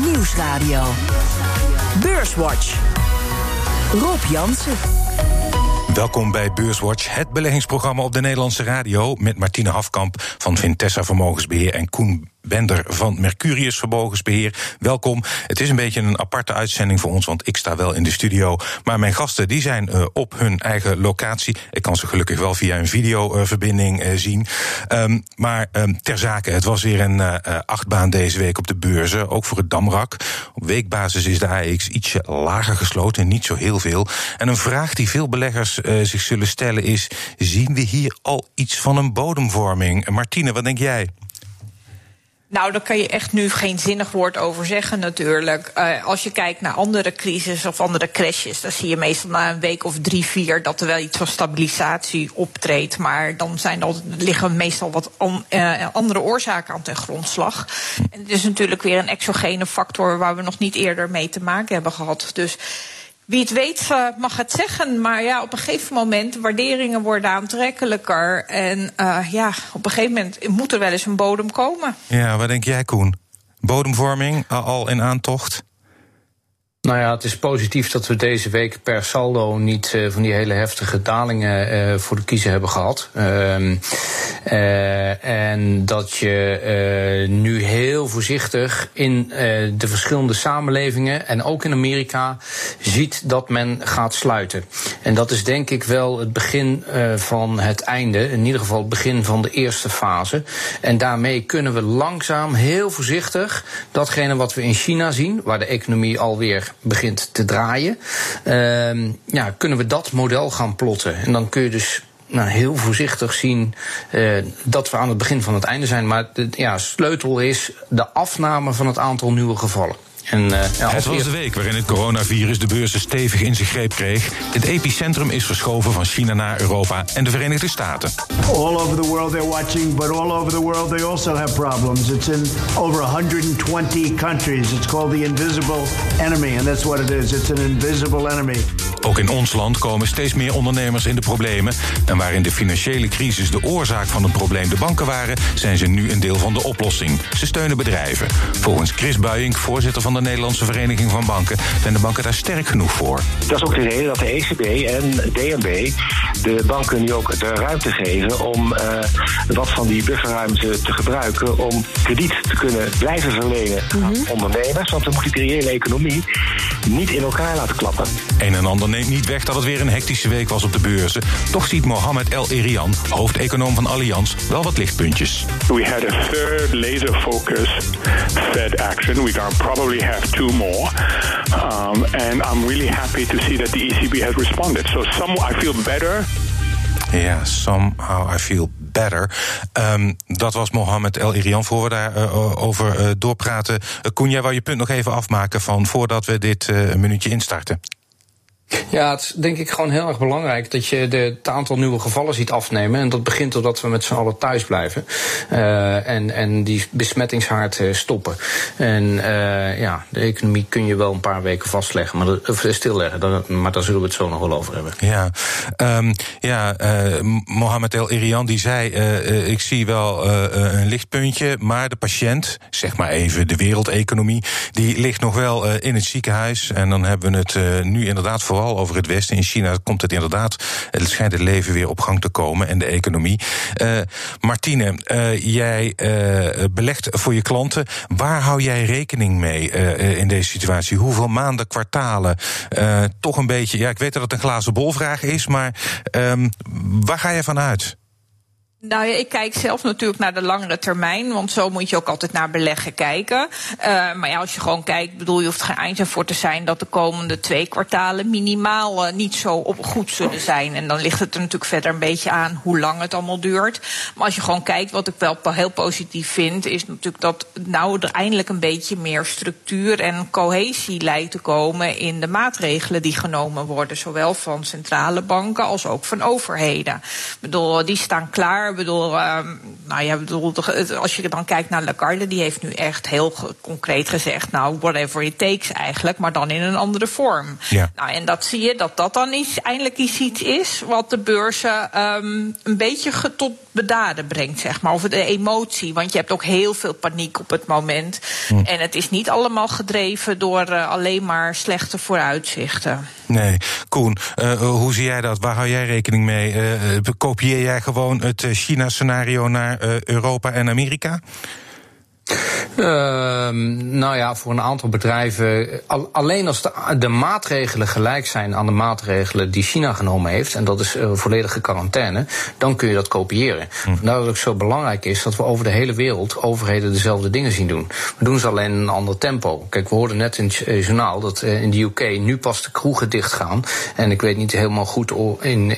Nieuwsradio. Beurswatch. Rob Jansen. Welkom bij Beurswatch, het beleggingsprogramma op de Nederlandse radio. Met Martine Hafkamp van Vintessa Vermogensbeheer en Koen Bender van Mercurius Vermogensbeheer. Welkom. Het is een beetje een aparte uitzending voor ons, want ik sta wel in de studio. Maar mijn gasten die zijn uh, op hun eigen locatie. Ik kan ze gelukkig wel via een videoverbinding uh, zien. Um, maar um, ter zake, het was weer een uh, achtbaan deze week op de beurzen. Ook voor het Damrak. Op weekbasis is de AX ietsje lager gesloten, niet zo heel veel. En een vraag die veel beleggers zich zullen stellen is: zien we hier al iets van een bodemvorming? Martine, wat denk jij? Nou, daar kan je echt nu geen zinnig woord over zeggen, natuurlijk. Uh, als je kijkt naar andere crises of andere crashes, dan zie je meestal na een week of drie, vier dat er wel iets van stabilisatie optreedt. Maar dan zijn er, liggen meestal wat uh, andere oorzaken aan ten grondslag. En het is natuurlijk weer een exogene factor waar we nog niet eerder mee te maken hebben gehad. Dus. Wie het weet mag het zeggen, maar ja, op een gegeven moment waarderingen worden aantrekkelijker. En uh, ja, op een gegeven moment moet er wel eens een bodem komen. Ja, wat denk jij, Koen? Bodemvorming al in aantocht? Nou ja, het is positief dat we deze week per saldo niet uh, van die hele heftige dalingen uh, voor de kiezer hebben gehad. Uh, en dat je nu heel voorzichtig in de verschillende samenlevingen en ook in Amerika ziet dat men gaat sluiten. En dat is denk ik wel het begin van het einde, in ieder geval het begin van de eerste fase. En daarmee kunnen we langzaam, heel voorzichtig, datgene wat we in China zien, waar de economie alweer begint te draaien, uh, ja, kunnen we dat model gaan plotten. En dan kun je dus nou, heel voorzichtig zien uh, dat we aan het begin van het einde zijn. Maar de ja, sleutel is de afname van het aantal nieuwe gevallen. En, uh, ja, het was de week waarin het coronavirus de beurzen stevig in zijn greep kreeg. Het epicentrum is verschoven van China naar Europa en de Verenigde Staten. All over the world they're watching, but all over the world they also have problems. It's in over 120 countries. It's called the invisible enemy, and that's what it is. It's an invisible enemy. Ook in ons land komen steeds meer ondernemers in de problemen. En waarin de financiële crisis de oorzaak van het probleem de banken waren, zijn ze nu een deel van de oplossing. Ze steunen bedrijven. Volgens Chris Buijink, voorzitter van de Nederlandse Vereniging van Banken, zijn de banken daar sterk genoeg voor. Dat is ook de reden dat de ECB en DNB de banken nu ook de ruimte geven om uh, wat van die bufferruimte te gebruiken om krediet te kunnen blijven verlenen aan mm -hmm. ondernemers. Want we moeten de reële economie niet in elkaar laten klappen. Een en ander neemt niet weg dat het weer een hectische week was op de beurzen. Toch ziet Mohamed El Erian, hoofdeconoom van Allianz, wel wat lichtpuntjes. We had a third laser focus Fed action. We can probably have two more. Um, and I'm really happy to see that the ECB has responded. So some I feel better. Ja, somehow I feel better. Um, dat was Mohamed El Irian. Voor we daarover uh, over, uh, doorpraten. Uh, Koen, jij wou je punt nog even afmaken van voordat we dit uh, minuutje instarten. Ja, het is denk ik gewoon heel erg belangrijk dat je de, het aantal nieuwe gevallen ziet afnemen. En dat begint doordat we met z'n allen thuis blijven. Uh, en, en die besmettingshaard uh, stoppen. En uh, ja, de economie kun je wel een paar weken vastleggen, maar of stilleggen. Maar daar zullen we het zo nog wel over hebben. Ja, um, ja Mohamed El Irian die zei: Ik zie wel een lichtpuntje, maar de patiënt, zeg maar even de wereldeconomie, die ligt nog wel in het ziekenhuis. En dan hebben we het nu inderdaad vooral over het Westen. In China komt het inderdaad, het schijnt het leven weer op gang te komen en de economie. Uh, Martine, uh, jij uh, belegt voor je klanten. Waar hou jij rekening mee in deze situatie? Hoeveel maanden, kwartalen? toch een beetje, ja, ik weet dat het een glazen bolvraag is, maar um, waar ga je van uit? Nou ja, ik kijk zelf natuurlijk naar de langere termijn, want zo moet je ook altijd naar beleggen kijken. Uh, maar ja, als je gewoon kijkt, bedoel je hoeft geen eind voor te zijn dat de komende twee kwartalen minimaal uh, niet zo op goed zullen zijn. En dan ligt het er natuurlijk verder een beetje aan hoe lang het allemaal duurt. Maar als je gewoon kijkt, wat ik wel heel positief vind, is natuurlijk dat nou er eindelijk een beetje meer structuur en cohesie lijkt te komen in de maatregelen die genomen worden, zowel van centrale banken als ook van overheden. Ik bedoel, die staan klaar Ik bedoel, ehm, nou ja, bedoel, als je dan kijkt naar Lagarde, die heeft nu echt heel concreet gezegd, nou, whatever it takes eigenlijk, maar dan in een andere vorm. Ja. Nou, en dat zie je dat dat dan iets, eindelijk iets is wat de beurzen um, een beetje tot bedaden brengt, zeg maar. Of de emotie, want je hebt ook heel veel paniek op het moment. Hm. En het is niet allemaal gedreven door uh, alleen maar slechte vooruitzichten. Nee, Koen, uh, hoe zie jij dat? Waar hou jij rekening mee? Uh, kopieer jij gewoon het China-scenario naar Europa en Amerika? Uh, nou ja, voor een aantal bedrijven. alleen als de, de, maatregelen gelijk zijn aan de maatregelen die China genomen heeft. en dat is uh, volledige quarantaine. dan kun je dat kopiëren. Hm. Vandaar dat het ook zo belangrijk is dat we over de hele wereld overheden dezelfde dingen zien doen. We doen ze alleen in een ander tempo. Kijk, we hoorden net in het eh, journaal dat uh, in de UK nu pas de kroegen dichtgaan. En ik weet niet helemaal goed in,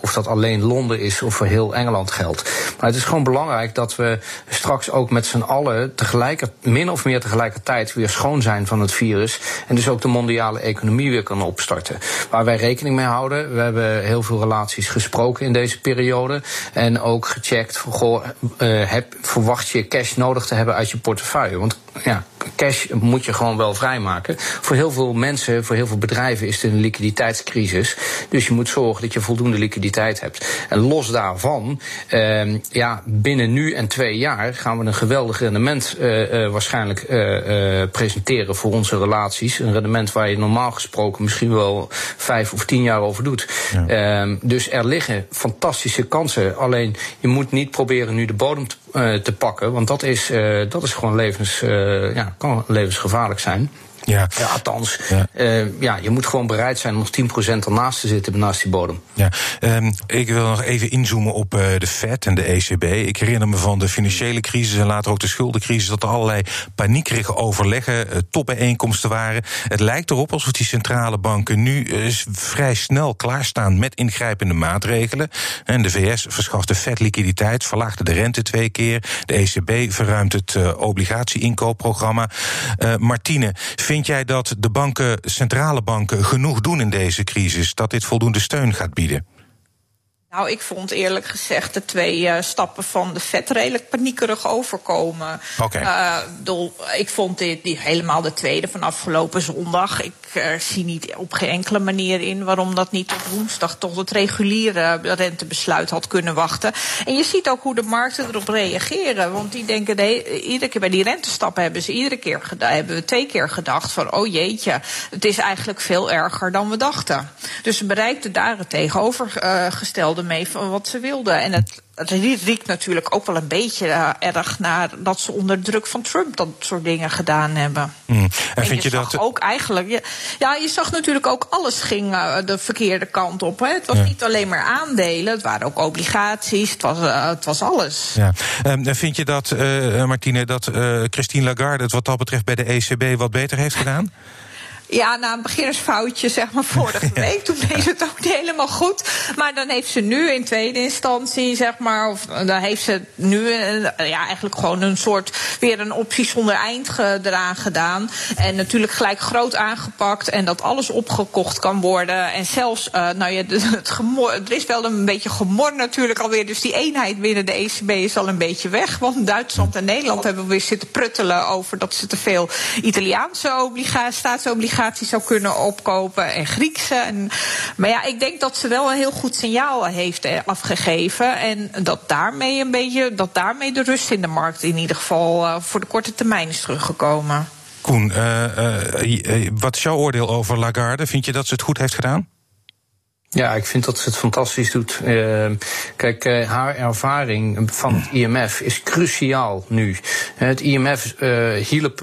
of dat alleen Londen is of voor heel Engeland geldt. Maar het is gewoon belangrijk dat we straks ook met z'n allen tegelijkertijd, min of meer tegelijkertijd weer schoon zijn van het virus. En dus ook de mondiale economie weer kan opstarten. Waar wij rekening mee houden, we hebben heel veel relaties gesproken in deze periode. En ook gecheckt, uh, heb, verwacht je cash nodig te hebben uit je portefeuille? Want ja, cash moet je gewoon wel vrijmaken. Voor heel veel mensen, voor heel veel bedrijven is het een liquiditeitscrisis. Dus je moet zorgen dat je voldoende liquiditeit hebt. En los daarvan, uh, ja, binnen nu en twee jaar gaan we een geweldig rendement uh, uh, waarschijnlijk uh, presenteren voor onze relaties. Een rendement waar je normaal gesproken misschien wel vijf of tien jaar over doet. Ja. Ehm, dus er liggen fantastische kansen. Alleen je moet niet proberen nu de bodem te, te pakken, want dat is, dat is gewoon levens, ja, kan levensgevaarlijk zijn. Ja. ja althans, ja. Uh, ja, je moet gewoon bereid zijn om nog 10% ernaast te zitten, naast die bodem. Ja, um, ik wil nog even inzoomen op uh, de Fed en de ECB. Ik herinner me van de financiële crisis en later ook de schuldencrisis... dat er allerlei paniekerige overleggen, uh, topbijeenkomsten waren. Het lijkt erop alsof die centrale banken nu vrij snel klaarstaan... met ingrijpende maatregelen. En de VS verschaft de Fed liquiditeit, verlaagde de rente twee keer. De ECB verruimt het obligatie-inkoopprogramma. Martine, Vind jij dat de banken, centrale banken genoeg doen in deze crisis? Dat dit voldoende steun gaat bieden? Nou, ik vond eerlijk gezegd de twee uh, stappen van de vet redelijk paniekerig overkomen. Oké. Okay. Uh, ik vond dit, die, helemaal de tweede van afgelopen zondag. Ik uh, zie niet op geen enkele manier in waarom dat niet tot woensdag tot het reguliere rentebesluit had kunnen wachten. En je ziet ook hoe de markten erop reageren. Want die denken, de, iedere keer bij die rentestappen hebben ze iedere keer gedaan, hebben we twee keer gedacht van, oh jeetje, het is eigenlijk veel erger dan we dachten. Dus ze bereikten daar het tegenovergestelde mee van wat ze wilden. En het, het riekt natuurlijk ook wel een beetje uh, erg naar dat ze onder druk van Trump dat soort dingen gedaan hebben. Mm. En, en, vind je, je dat ook eigenlijk? Je, ja, je zag natuurlijk ook alles ging uh, de verkeerde kant op. Hè. Het was ja. niet alleen maar aandelen, het waren ook obligaties, het was, uh, het was alles. Ja. Um, vind je dat, Martine, dat Christine Lagarde het wat dat betreft bij de ECB wat beter heeft gedaan? Ja, na een beginnersfoutje, zeg maar, vorige week. Toen deed ze het ook niet helemaal goed. Maar dan heeft ze nu in tweede instantie, zeg maar, of dan heeft ze nu ja, eigenlijk gewoon een soort weer een optie zonder eind eraan gedaan. En natuurlijk gelijk groot aangepakt en dat alles opgekocht kan worden. En zelfs, uh, nou ja, het gemor, er is wel een beetje gemor natuurlijk alweer. Dus die eenheid binnen de ECB is al een beetje weg. Want Duitsland en Nederland hebben weer zitten pruttelen over dat ze te veel Italiaanse obligaties, staatsobligaties obligaties zou kunnen opkopen en Griekse. En, maar ja, ik denk dat ze wel een heel goed signaal heeft eh, afgegeven. En dat daarmee een beetje, dat daarmee de rust in de markt in ieder geval uh, voor de korte termijn is teruggekomen. Koen, uh, wat is jouw oordeel over Lagarde? Vind je dat ze het goed heeft gedaan? Ja, ik vind dat ze het fantastisch doet. Uh, kijk, uh, haar ervaring van het IMF is cruciaal nu. Het IMF uh, hielp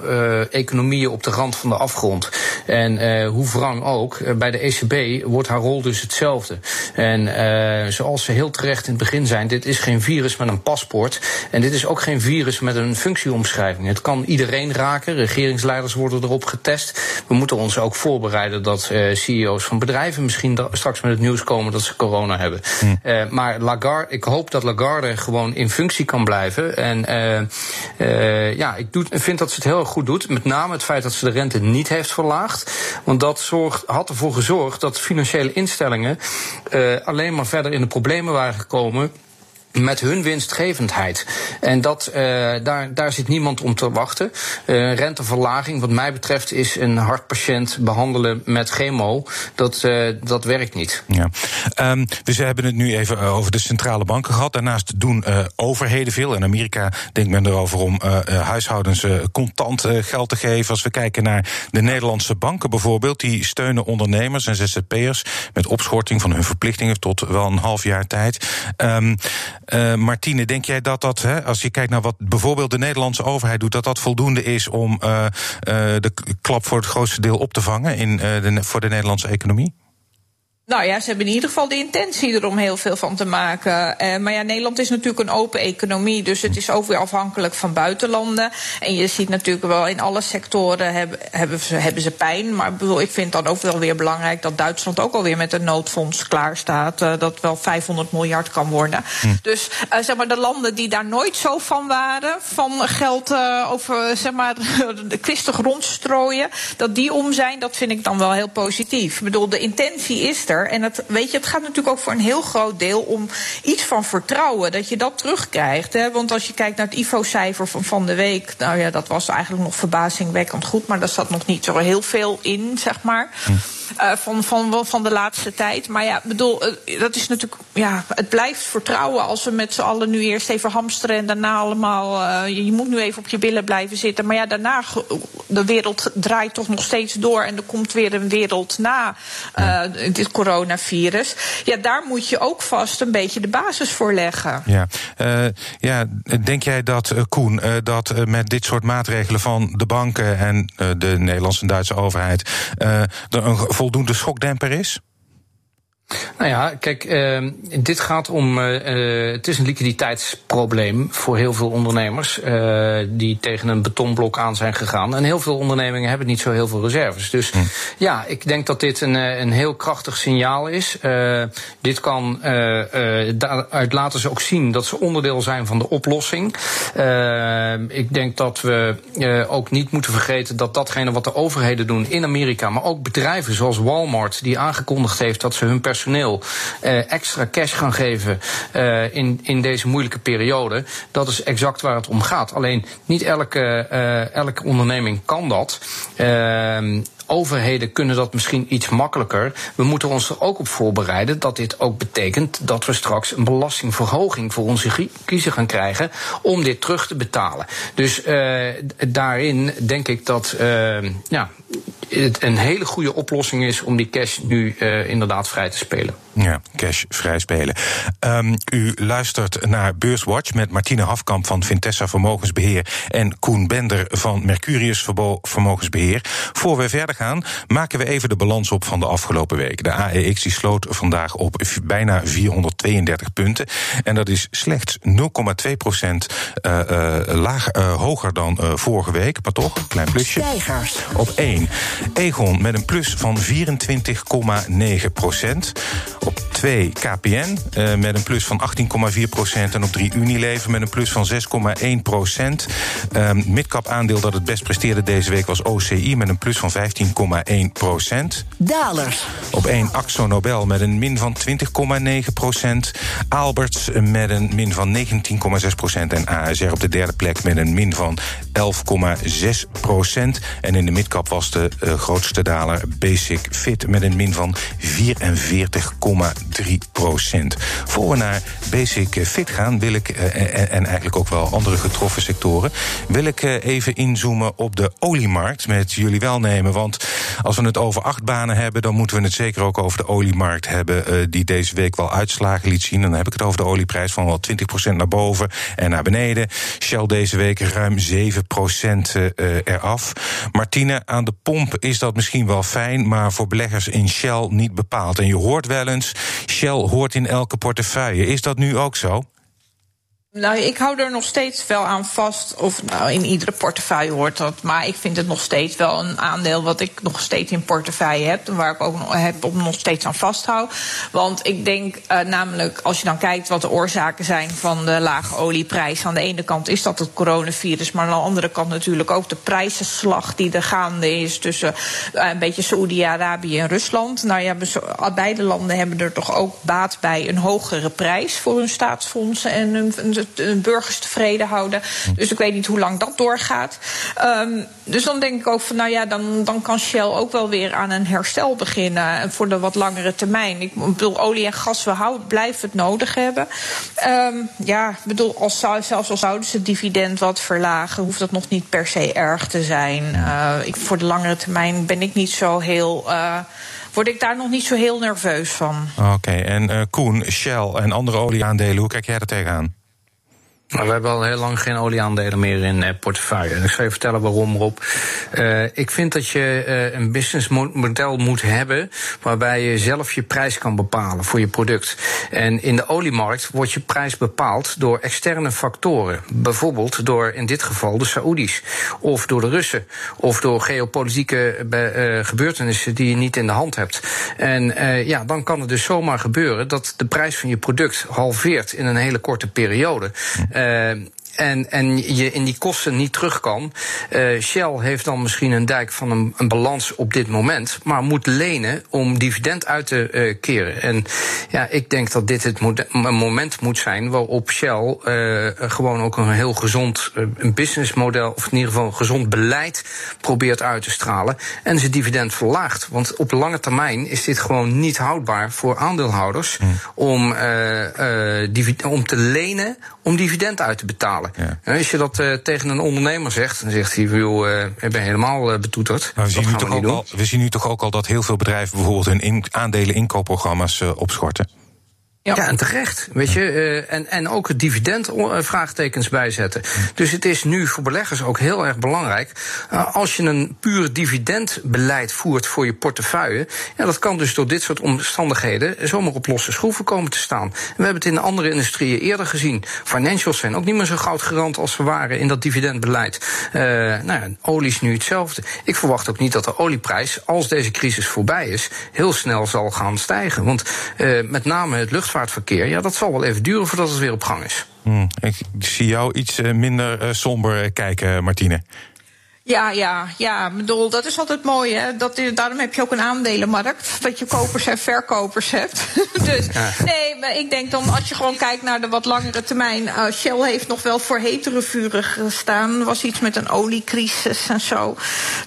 economieën op de rand van de afgrond. En hoe wrang ook, bij de ECB wordt haar rol dus hetzelfde. En zoals ze heel terecht in het begin zijn, dit is geen virus met een paspoort. En dit is ook geen virus met een functieomschrijving. Het kan iedereen raken. Regeringsleiders worden erop getest. We moeten ons ook voorbereiden dat CEO's van bedrijven misschien straks met het nieuws komen dat ze corona hebben. Hm. Uh, maar Lagarde, ik hoop dat Lagarde gewoon in functie kan blijven. En uh, uh, ja, ik doe, vind dat ze het heel goed doet. Met name het feit dat ze de rente niet heeft verlaagd. Want dat zorgt, had ervoor gezorgd dat financiële instellingen alleen maar verder in de problemen waren gekomen met hun winstgevendheid. En dat, uh, daar, daar zit niemand om te wachten. Uh, renteverlaging, wat mij betreft, is een hartpatiënt behandelen met chemo. Dat, uh, dat werkt niet. Ja. Um, dus we hebben het nu even over de centrale banken gehad. Daarnaast doen overheden veel. In Amerika denkt men erover om huishoudens contant geld te geven. Als we kijken naar de Nederlandse banken bijvoorbeeld, die steunen ondernemers en ZZP'ers met opschorting van hun verplichtingen tot wel een half jaar tijd. Um, uh, Martine, denk jij dat dat, hè, als je kijkt naar wat bijvoorbeeld de Nederlandse overheid doet, dat dat voldoende is om uh, de klap voor het grootste deel op te vangen in, de, voor de Nederlandse economie? Nou ja, ze hebben in ieder geval de intentie er om heel veel van te maken. Uh, maar ja, Nederland is natuurlijk een open economie, dus het is ook weer afhankelijk van buitenlanden. En je ziet natuurlijk wel in alle sectoren hebben, hebben, ze, hebben ze pijn. Maar bedoel, ik vind dan ook wel weer belangrijk dat Duitsland ook alweer met een noodfonds klaar staat. Uh, dat wel 500 miljard kan worden. Hm. Dus uh, zeg maar, de landen die daar nooit zo van waren, van geld over zeg maar, de kwistig rondstrooien, dat die om zijn, dat vind ik dan wel heel positief. Ik bedoel, de intentie is er. En het, weet je, het gaat natuurlijk ook voor een heel groot deel om iets van vertrouwen. Dat je dat terugkrijgt. Hè? Want als je kijkt naar het IFO-cijfer van van de week. Nou ja, dat was eigenlijk nog verbazingwekkend goed. Maar daar zat nog niet zo heel veel in, zeg maar. Hm. Uh, van, van, van de laatste tijd. Maar ja, bedoel, uh, dat is natuurlijk. Ja, het blijft vertrouwen als we met z'n allen nu eerst even hamsteren en daarna allemaal. Uh, je, je, moet nu even op je billen blijven zitten. Maar ja, daarna. De wereld draait toch nog steeds door en er komt weer een wereld na dit coronavirus. Ja, daar moet je ook vast een beetje de basis voor leggen. Ja, ja denk jij dat, Koen, dat met dit soort maatregelen van de banken en de Nederlandse en Duitse overheid. er een voldoende schokdemper is? Nou ja, kijk, uh, dit gaat om. Uh, het is een liquiditeitsprobleem voor heel veel ondernemers. Uh, die tegen een betonblok aan zijn gegaan. En heel veel ondernemingen hebben niet zo heel veel reserves. Dus hm. ja, ik denk dat dit een, een heel krachtig signaal is. dit kan. daaruit laten ze ook zien dat ze onderdeel zijn van de oplossing. ik denk dat we ook niet moeten vergeten dat datgene wat de overheden doen in Amerika. maar ook bedrijven zoals Walmart, die aangekondigd heeft dat ze hun personeel personeel uh, extra cash gaan geven uh, in, in deze moeilijke periode. Dat is exact waar het om gaat. Alleen niet elke, uh, elke onderneming kan dat. Ehm, overheden kunnen dat misschien iets makkelijker. We moeten ons er ook op voorbereiden dat dit ook betekent dat we straks een belastingverhoging voor onze kiezer gaan krijgen om dit terug te betalen. Dus daarin denk ik dat uh, ja, het een hele goede oplossing is om die cash nu uh, inderdaad vrij te spelen. Ja, cash vrij spelen. Um, u luistert naar Beurswatch met Martine Hafkamp van Vintessa Vermogensbeheer en Koen Bender van Mercurius Vermogensbeheer. Voor we verder gaan, maken we even de balans op van de afgelopen week. De AEX die sloot vandaag op bijna 432 punten. En dat is slechts 0,2 procent uh, uh, laag, uh, hoger dan vorige week. Maar toch, een klein plusje. Stijgers. Op 1. Egon met een plus van 24,9 procent. Op 2 KPN uh, met een plus van 18,4 procent. En op 3 Unilever met een plus van 6,1 procent. Uh, midcap aandeel dat het best presteerde deze week was OCI met een plus van 15,1 procent. Dalers. Op 1 Axo Nobel met een min van 20,9 procent. Alberts met een min van 19,6 procent. En ASR op de derde plek met een min van 11,6 procent. En in de midcap was de uh, grootste daler Basic Fit met een min van 44,3 procent. Voor we naar Basic Fit gaan, wil ik, uh, en eigenlijk ook wel andere getroffen sectoren, wil ik even inzoomen op de oliemarkt met jullie welnemen. Want als we het over acht banen hebben, dan moeten we het zeker ook over de oliemarkt hebben, die deze week wel uitslagen liet zien. dan heb ik het over de olieprijs van wel 20% naar boven en naar beneden. Shell deze week ruim 7% eraf. Martine, aan de pomp is dat misschien wel fijn, maar voor beleggers in Shell niet bepaald. En je hoort wel eens, Shell hoort in elke portefeuille. Is dat nu ook zo? Nou, ik hou er nog steeds wel aan vast. Of nou, in iedere portefeuille hoort dat. Maar ik vind het nog steeds wel een aandeel wat ik nog steeds in portefeuille heb. Waar ik ook nog, heb, op nog steeds aan vasthoud. Want ik denk uh, namelijk, als je dan kijkt wat de oorzaken zijn van de lage olieprijs. Aan de ene kant is dat het coronavirus. Maar aan de andere kant natuurlijk ook de prijzenslag die er gaande is tussen uh, een beetje Saoedi-Arabië en Rusland. Nou ja, beide landen hebben er toch ook baat bij een hogere prijs voor hun staatsfondsen en hun de burgers tevreden houden. Dus ik weet niet hoe lang dat doorgaat. Um, dus dan denk ik ook van, nou ja, dan, dan kan Shell ook wel weer aan een herstel beginnen. Voor de wat langere termijn. Ik bedoel, olie en gas, we houden, blijven het nodig hebben. Um, ja, ik bedoel, als, zelfs al zouden ze het dividend wat verlagen, hoeft dat nog niet per se erg te zijn. Uh, ik, voor de langere termijn ben ik niet zo heel. Uh, word ik daar nog niet zo heel nerveus van. Oké, okay, en uh, Koen, Shell en andere olieaandelen, hoe kijk jij er tegenaan? Maar we hebben al heel lang geen olieaandelen meer in uh, portefeuille. En ik zal je vertellen waarom, Rob. Uh, ik vind dat je uh, een businessmodel moet hebben waarbij je zelf je prijs kan bepalen voor je product. En in de oliemarkt wordt je prijs bepaald door externe factoren. Bijvoorbeeld door in dit geval de Saoedi's. Of door de Russen. Of door geopolitieke gebeurtenissen die je niet in de hand hebt. En ja, dan kan het dus zomaar gebeuren dat de prijs van je product halveert in een hele korte periode. Uh, en, en je in die kosten niet terug kan. Uh, Shell heeft dan misschien een dijk van een, een, balans op dit moment, maar moet lenen om dividend uit te uh, keren. En ja, ik denk dat dit het moment moet zijn waarop Shell uh, gewoon ook een heel gezond businessmodel, of in ieder geval een gezond beleid probeert uit te stralen en zijn dividend verlaagt. Want op lange termijn is dit gewoon niet houdbaar voor aandeelhouders hmm. om, om te lenen om dividend uit te betalen. Ja. als je dat uh, tegen een ondernemer zegt, dan zegt hij: joh, uh, ik ben helemaal uh, betoeterd. Maar we, zien nu toch ook al, we zien nu toch ook al dat heel veel bedrijven bijvoorbeeld hun in, aandelen inkoopprogramma's opschorten. Ja. en terecht. Weet je, uh, en, en ook het dividend uh, vraagtekens bijzetten. Dus het is nu voor beleggers ook heel erg belangrijk. Uh, als je een puur dividendbeleid voert voor je portefeuille. Ja, dat kan dus door dit soort omstandigheden zomaar op losse schroeven komen te staan. we hebben het in andere industrieën eerder gezien. Financials zijn ook niet meer zo goudgerand als ze waren in dat dividendbeleid. nou ja, olie is nu hetzelfde. Ik verwacht ook niet dat de olieprijs, als deze crisis voorbij is, heel snel zal gaan stijgen. Want met name het lucht luchtvaartverkeer, ja, dat zal wel even duren voordat het weer op gang is. Hmm, ik zie jou iets eh, minder uh, somber kijken, Martine. Ja, ja, ja. Ik bedoel, dat is altijd mooi, hè. Dat, daarom heb je ook een aandelenmarkt. Dat je kopers en verkopers hebt. dus nee, maar ik denk dan, als je gewoon kijkt naar de wat langere termijn. Uh, Shell heeft nog wel voor hetere vuren gestaan. Er was iets met een oliecrisis en zo.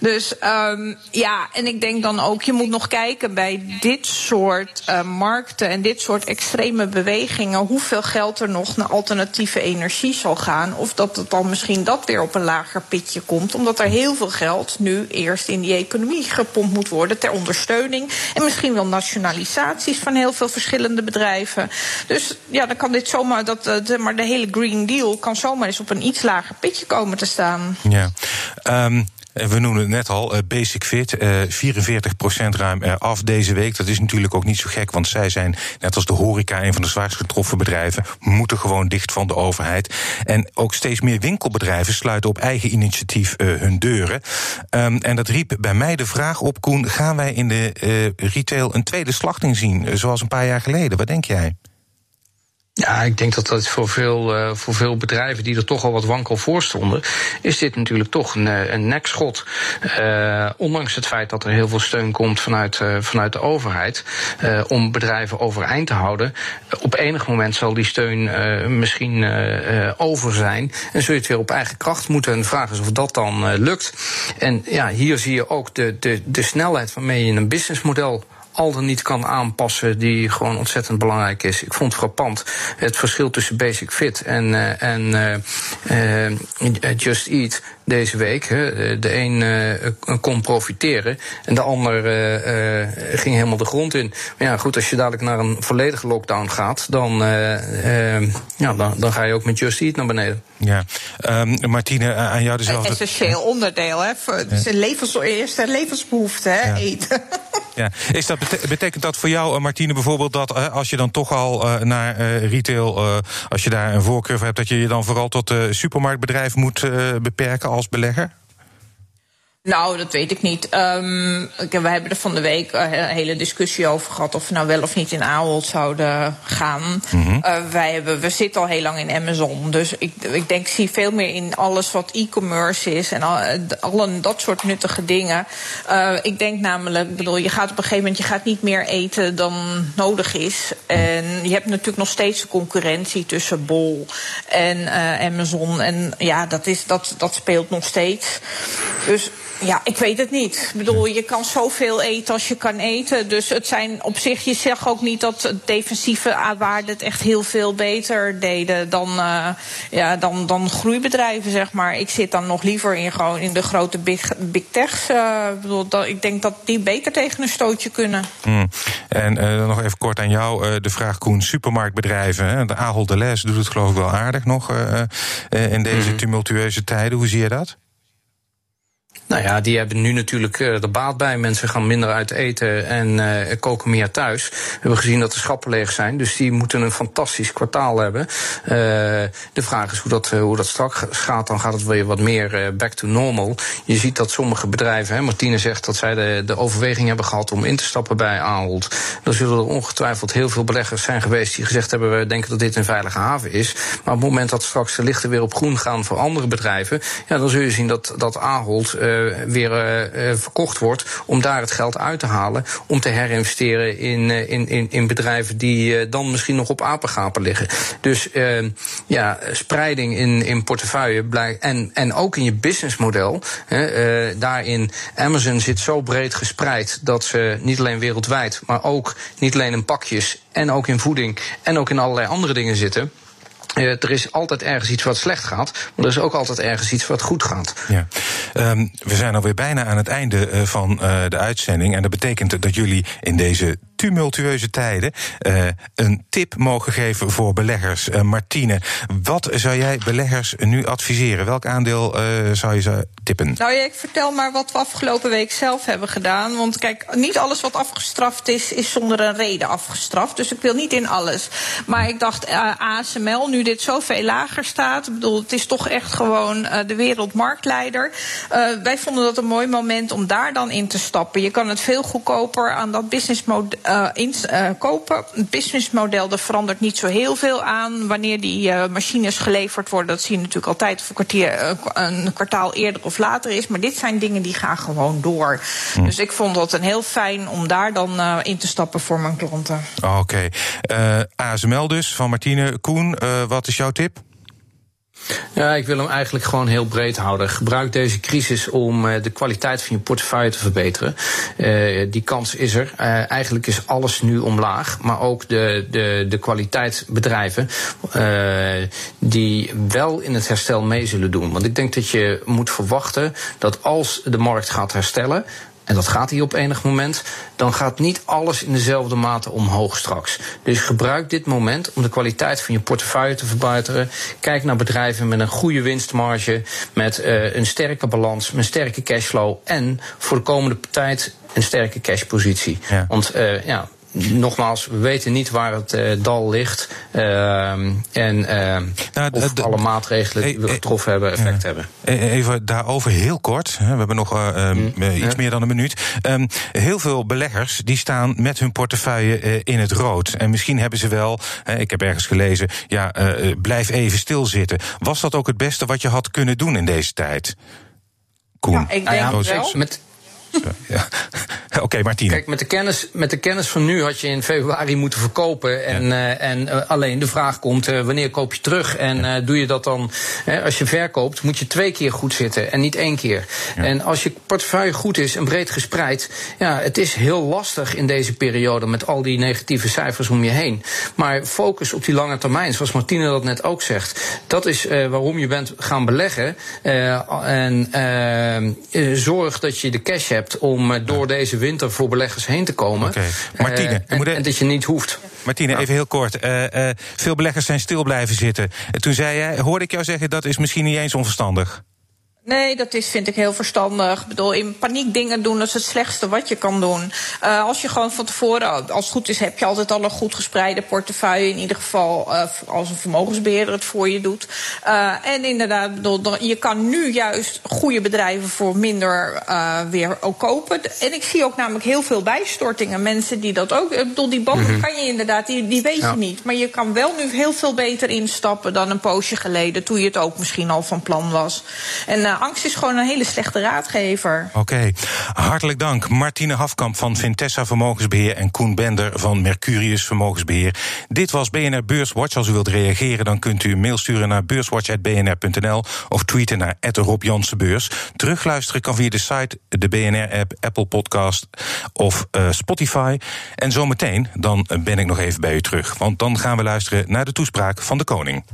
Dus um, ja, en ik denk dan ook, je moet nog kijken bij dit soort uh, markten en dit soort extreme bewegingen. Hoeveel geld er nog naar alternatieve energie zal gaan. Of dat het dan misschien dat weer op een lager pitje komt. Omdat er heel veel geld nu eerst in die economie gepompt moet worden ter ondersteuning. En misschien wel nationalisaties van heel veel verschillende bedrijven. Dus ja, dan kan dit zomaar, dat, eh, de, maar de hele Green Deal kan zomaar eens op een iets lager pitje komen te staan. Ja. Um, we noemen het net al, eh, Basic Fit, 44% eh, ruim af deze week. Dat is natuurlijk ook niet zo gek, want zij zijn, net als de horeca, een van de zwaarst getroffen bedrijven, moeten gewoon dicht van de overheid. En ook steeds meer winkelbedrijven sluiten op eigen initiatief hun deuren. Um, en dat riep bij mij de vraag op, Koen, gaan wij in de retail een tweede slachting zien, zoals een paar jaar geleden? Wat denk jij? Ja, ik denk dat dat voor veel, uh, voor veel bedrijven die er toch al wat wankel voor stonden, is dit natuurlijk toch een, eh, een nekschot. Uh, ondanks het feit dat er heel veel steun komt vanuit, vanuit de overheid om bedrijven overeind te houden. op enig moment zal die steun misschien over zijn. En zul je het weer op eigen kracht moeten. En de vraag is of dat dan lukt. En ja, hier zie je ook de, de, de snelheid waarmee je een businessmodel al dan niet kan aanpassen, die gewoon ontzettend belangrijk is. Ik vond frappant het verschil tussen Basic Fit en, uh, en uh, uh, Just Eat deze week. De een kon profiteren en de ander ging helemaal de grond in. Maar ja, goed, als je dadelijk naar een volledige lockdown gaat, dan, ja, dan, dan ga je ook met Just Eat naar beneden. Ja, um, Martine, aan jou dezelfde. Een essentieel onderdeel, hè? Ja. levens, eerste levensbehoefte, hè? Ja. Eten. Ja. Is dat, betekent dat voor jou, Martine, bijvoorbeeld dat als je dan toch al naar retail, als je daar een voorkeur voor hebt, dat je je dan vooral tot supermarktbedrijf moet beperken als belegger? Nou, dat weet ik niet. Um, we hebben er van de week een hele discussie over gehad of we nou wel of niet in Ahold zouden gaan. Mm wij hebben, we zitten al heel lang in Amazon. Dus ik, ik denk, zie veel meer in alles wat e-commerce is en al, al dat soort nuttige dingen. Uh, ik denk namelijk, ik bedoel, je gaat op een gegeven moment je gaat niet meer eten dan nodig is. En je hebt natuurlijk nog steeds de concurrentie tussen Bol en uh, Amazon. En ja, dat, is, dat, dat speelt nog steeds. Dus ja, ik weet het niet. Ik bedoel, je kan zoveel eten als je kan eten. Dus het zijn op zich, je zegt ook niet dat defensieve waarden het echt heel veel beter deden dan, uh, ja, dan, dan groeibedrijven, zeg maar. Ik zit dan nog liever in, gewoon in de grote big, big techs. Uh, ik, bedoel, dat, ik denk dat die beter tegen een stootje kunnen. Mm. En uh, nog even kort aan jou de vraag, Koen. Supermarktbedrijven, hè? de Ahold Les doet het geloof ik wel aardig nog in deze mm. tumultueuze tijden. Hoe zie je dat? Nou ja, die hebben nu natuurlijk uh, er baat bij. Mensen gaan minder uit eten en uh, koken meer thuis. We hebben gezien dat de schappen leeg zijn, dus die moeten een fantastisch kwartaal hebben. Uh, de vraag is hoe dat, hoe dat straks gaat. Dan gaat het weer wat meer back to normal. Je ziet dat sommige bedrijven, hè, Martine zegt dat zij de, de overweging hebben gehad om in te stappen bij Ahold. Dan zullen er ongetwijfeld heel veel beleggers zijn geweest die gezegd hebben: we denken dat dit een veilige haven is. Maar op het moment dat straks de lichten weer op groen gaan voor andere bedrijven, ja, dan zul je zien dat, dat Ahold eh, weer eh, eh, verkocht wordt. Om daar het geld uit te halen. Om te herinvesteren in, in, in, in bedrijven die dan misschien nog op apengapen liggen. Dus ja, spreiding in, in portefeuille blijkt. En, en ook in je businessmodel. Daarin, Amazon zit zo breed gespreid dat ze niet alleen wereldwijd, maar ook niet alleen in pakjes en ook in voeding en ook in allerlei andere dingen zitten. Uh, er is altijd ergens iets wat slecht gaat, maar er is ook altijd ergens iets wat goed gaat. Ja. Um, we zijn alweer bijna aan het einde uh, van uh, de uitzending. En dat betekent dat jullie in deze tumultueuze tijden uh, een tip mogen geven voor beleggers. Uh, Martine, wat zou jij beleggers nu adviseren? Welk aandeel uh, zou je ze tippen? Nou ja, ik vertel maar wat we afgelopen week zelf hebben gedaan. Want kijk, niet alles wat afgestraft is, is zonder een reden afgestraft. Dus ik wil niet in alles. Maar ik dacht, ASML, nu dit zoveel lager staat. Ik bedoel, het is toch echt gewoon de wereldmarktleider. wij vonden dat een mooi moment om daar dan in te stappen. Je kan het veel goedkoper aan dat businessmodel uh, in, uh, kopen. Het businessmodel er verandert niet zo heel veel aan. Wanneer die uh, machines geleverd worden, dat zie je natuurlijk altijd of een, kwartier, een kwartaal eerder of later is. Maar dit zijn dingen die gaan gewoon door. Hm. Dus ik vond dat een heel fijn om daar dan in te stappen voor mijn klanten. Oké. Okay. ASML dus, van Martine Koen. wat is jouw tip? Ja, ik wil hem eigenlijk gewoon heel breed houden. Gebruik deze crisis om uh, de kwaliteit van je portefeuille te verbeteren. Uh, die kans is er. Uh, eigenlijk is alles nu omlaag. Maar ook de, de, de kwaliteitsbedrijven die wel in het herstel mee zullen doen. Want ik denk dat je moet verwachten dat als de markt gaat herstellen en dat gaat hier op enig moment, dan gaat niet alles in dezelfde mate omhoog straks. Dus gebruik dit moment om de kwaliteit van je portefeuille te verbeteren. Kijk naar bedrijven met een goede winstmarge, met uh, een sterke balans, met een sterke cashflow en voor de komende tijd een sterke cashpositie. Ja. Want uh, ja, nogmaals, we weten niet waar het uh, dal ligt. Uh, en uh, nou, of alle maatregelen die we getroffen hebben effect hebben. Even daarover heel kort. We hebben nog mm, iets meer dan een minuut. Um, heel veel beleggers die staan met hun portefeuille in het rood. En misschien hebben ze wel, ik heb ergens gelezen, ja, blijf even stilzitten. Was dat ook het beste wat je had kunnen doen in deze tijd? Koen. Ja, ik denk nou ja, wel. Met, ja. Oké, okay, Martine. Kijk, met de, kennis, met de kennis van nu had je in februari moeten verkopen. En, ja. uh, en uh, alleen de vraag komt, uh, wanneer koop je terug? En doe je dat dan, als je verkoopt, moet je twee keer goed zitten en niet één keer. Ja. En als je portefeuille goed is en breed gespreid, ja, het is heel lastig in deze periode met al die negatieve cijfers om je heen. Maar focus op die lange termijn, zoals Martine dat net ook zegt. Dat is waarom je bent gaan beleggen. en zorg dat je de cash hebt om eh, door deze winter voor beleggers heen te komen. Okay. Martine, uh, en, en, dat je niet hoeft. Martine, ja. even heel kort. Uh, veel beleggers zijn stil blijven zitten. toen zei jij, hoorde ik jou zeggen dat is misschien niet eens onverstandig. Nee, dat is, vind ik heel verstandig. Ik bedoel, in paniek dingen doen is het slechtste wat je kan doen. Uh, als je gewoon van tevoren, als het goed is, heb je altijd al een goed gespreide portefeuille. In ieder geval uh, als een vermogensbeheerder het voor je doet. Uh, en inderdaad, bedoel, je kan nu juist goede bedrijven voor minder weer ook kopen. En ik zie ook namelijk heel veel bijstortingen. Mensen die dat ook. Ik bedoel, die bomen mm -hmm. kan je inderdaad, die, die weet ja. je niet. Maar je kan wel nu heel veel beter instappen dan een poosje geleden. Toen je het ook misschien al van plan was. En angst is gewoon een hele slechte raadgever. Oké, hartelijk dank. Martine Hafkamp van Vintessa Vermogensbeheer en Koen Bender van Mercurius Vermogensbeheer. Dit was BNR Beurswatch. Als u wilt reageren, dan kunt u een mail sturen naar beurswatch.bnr.nl of tweeten naar Rob Beurs. Terugluisteren kan via de site, de BNR-app, Apple Podcast of uh, Spotify. En zometeen, dan ben ik nog even bij u terug. Want dan gaan we luisteren naar de toespraak van de koning.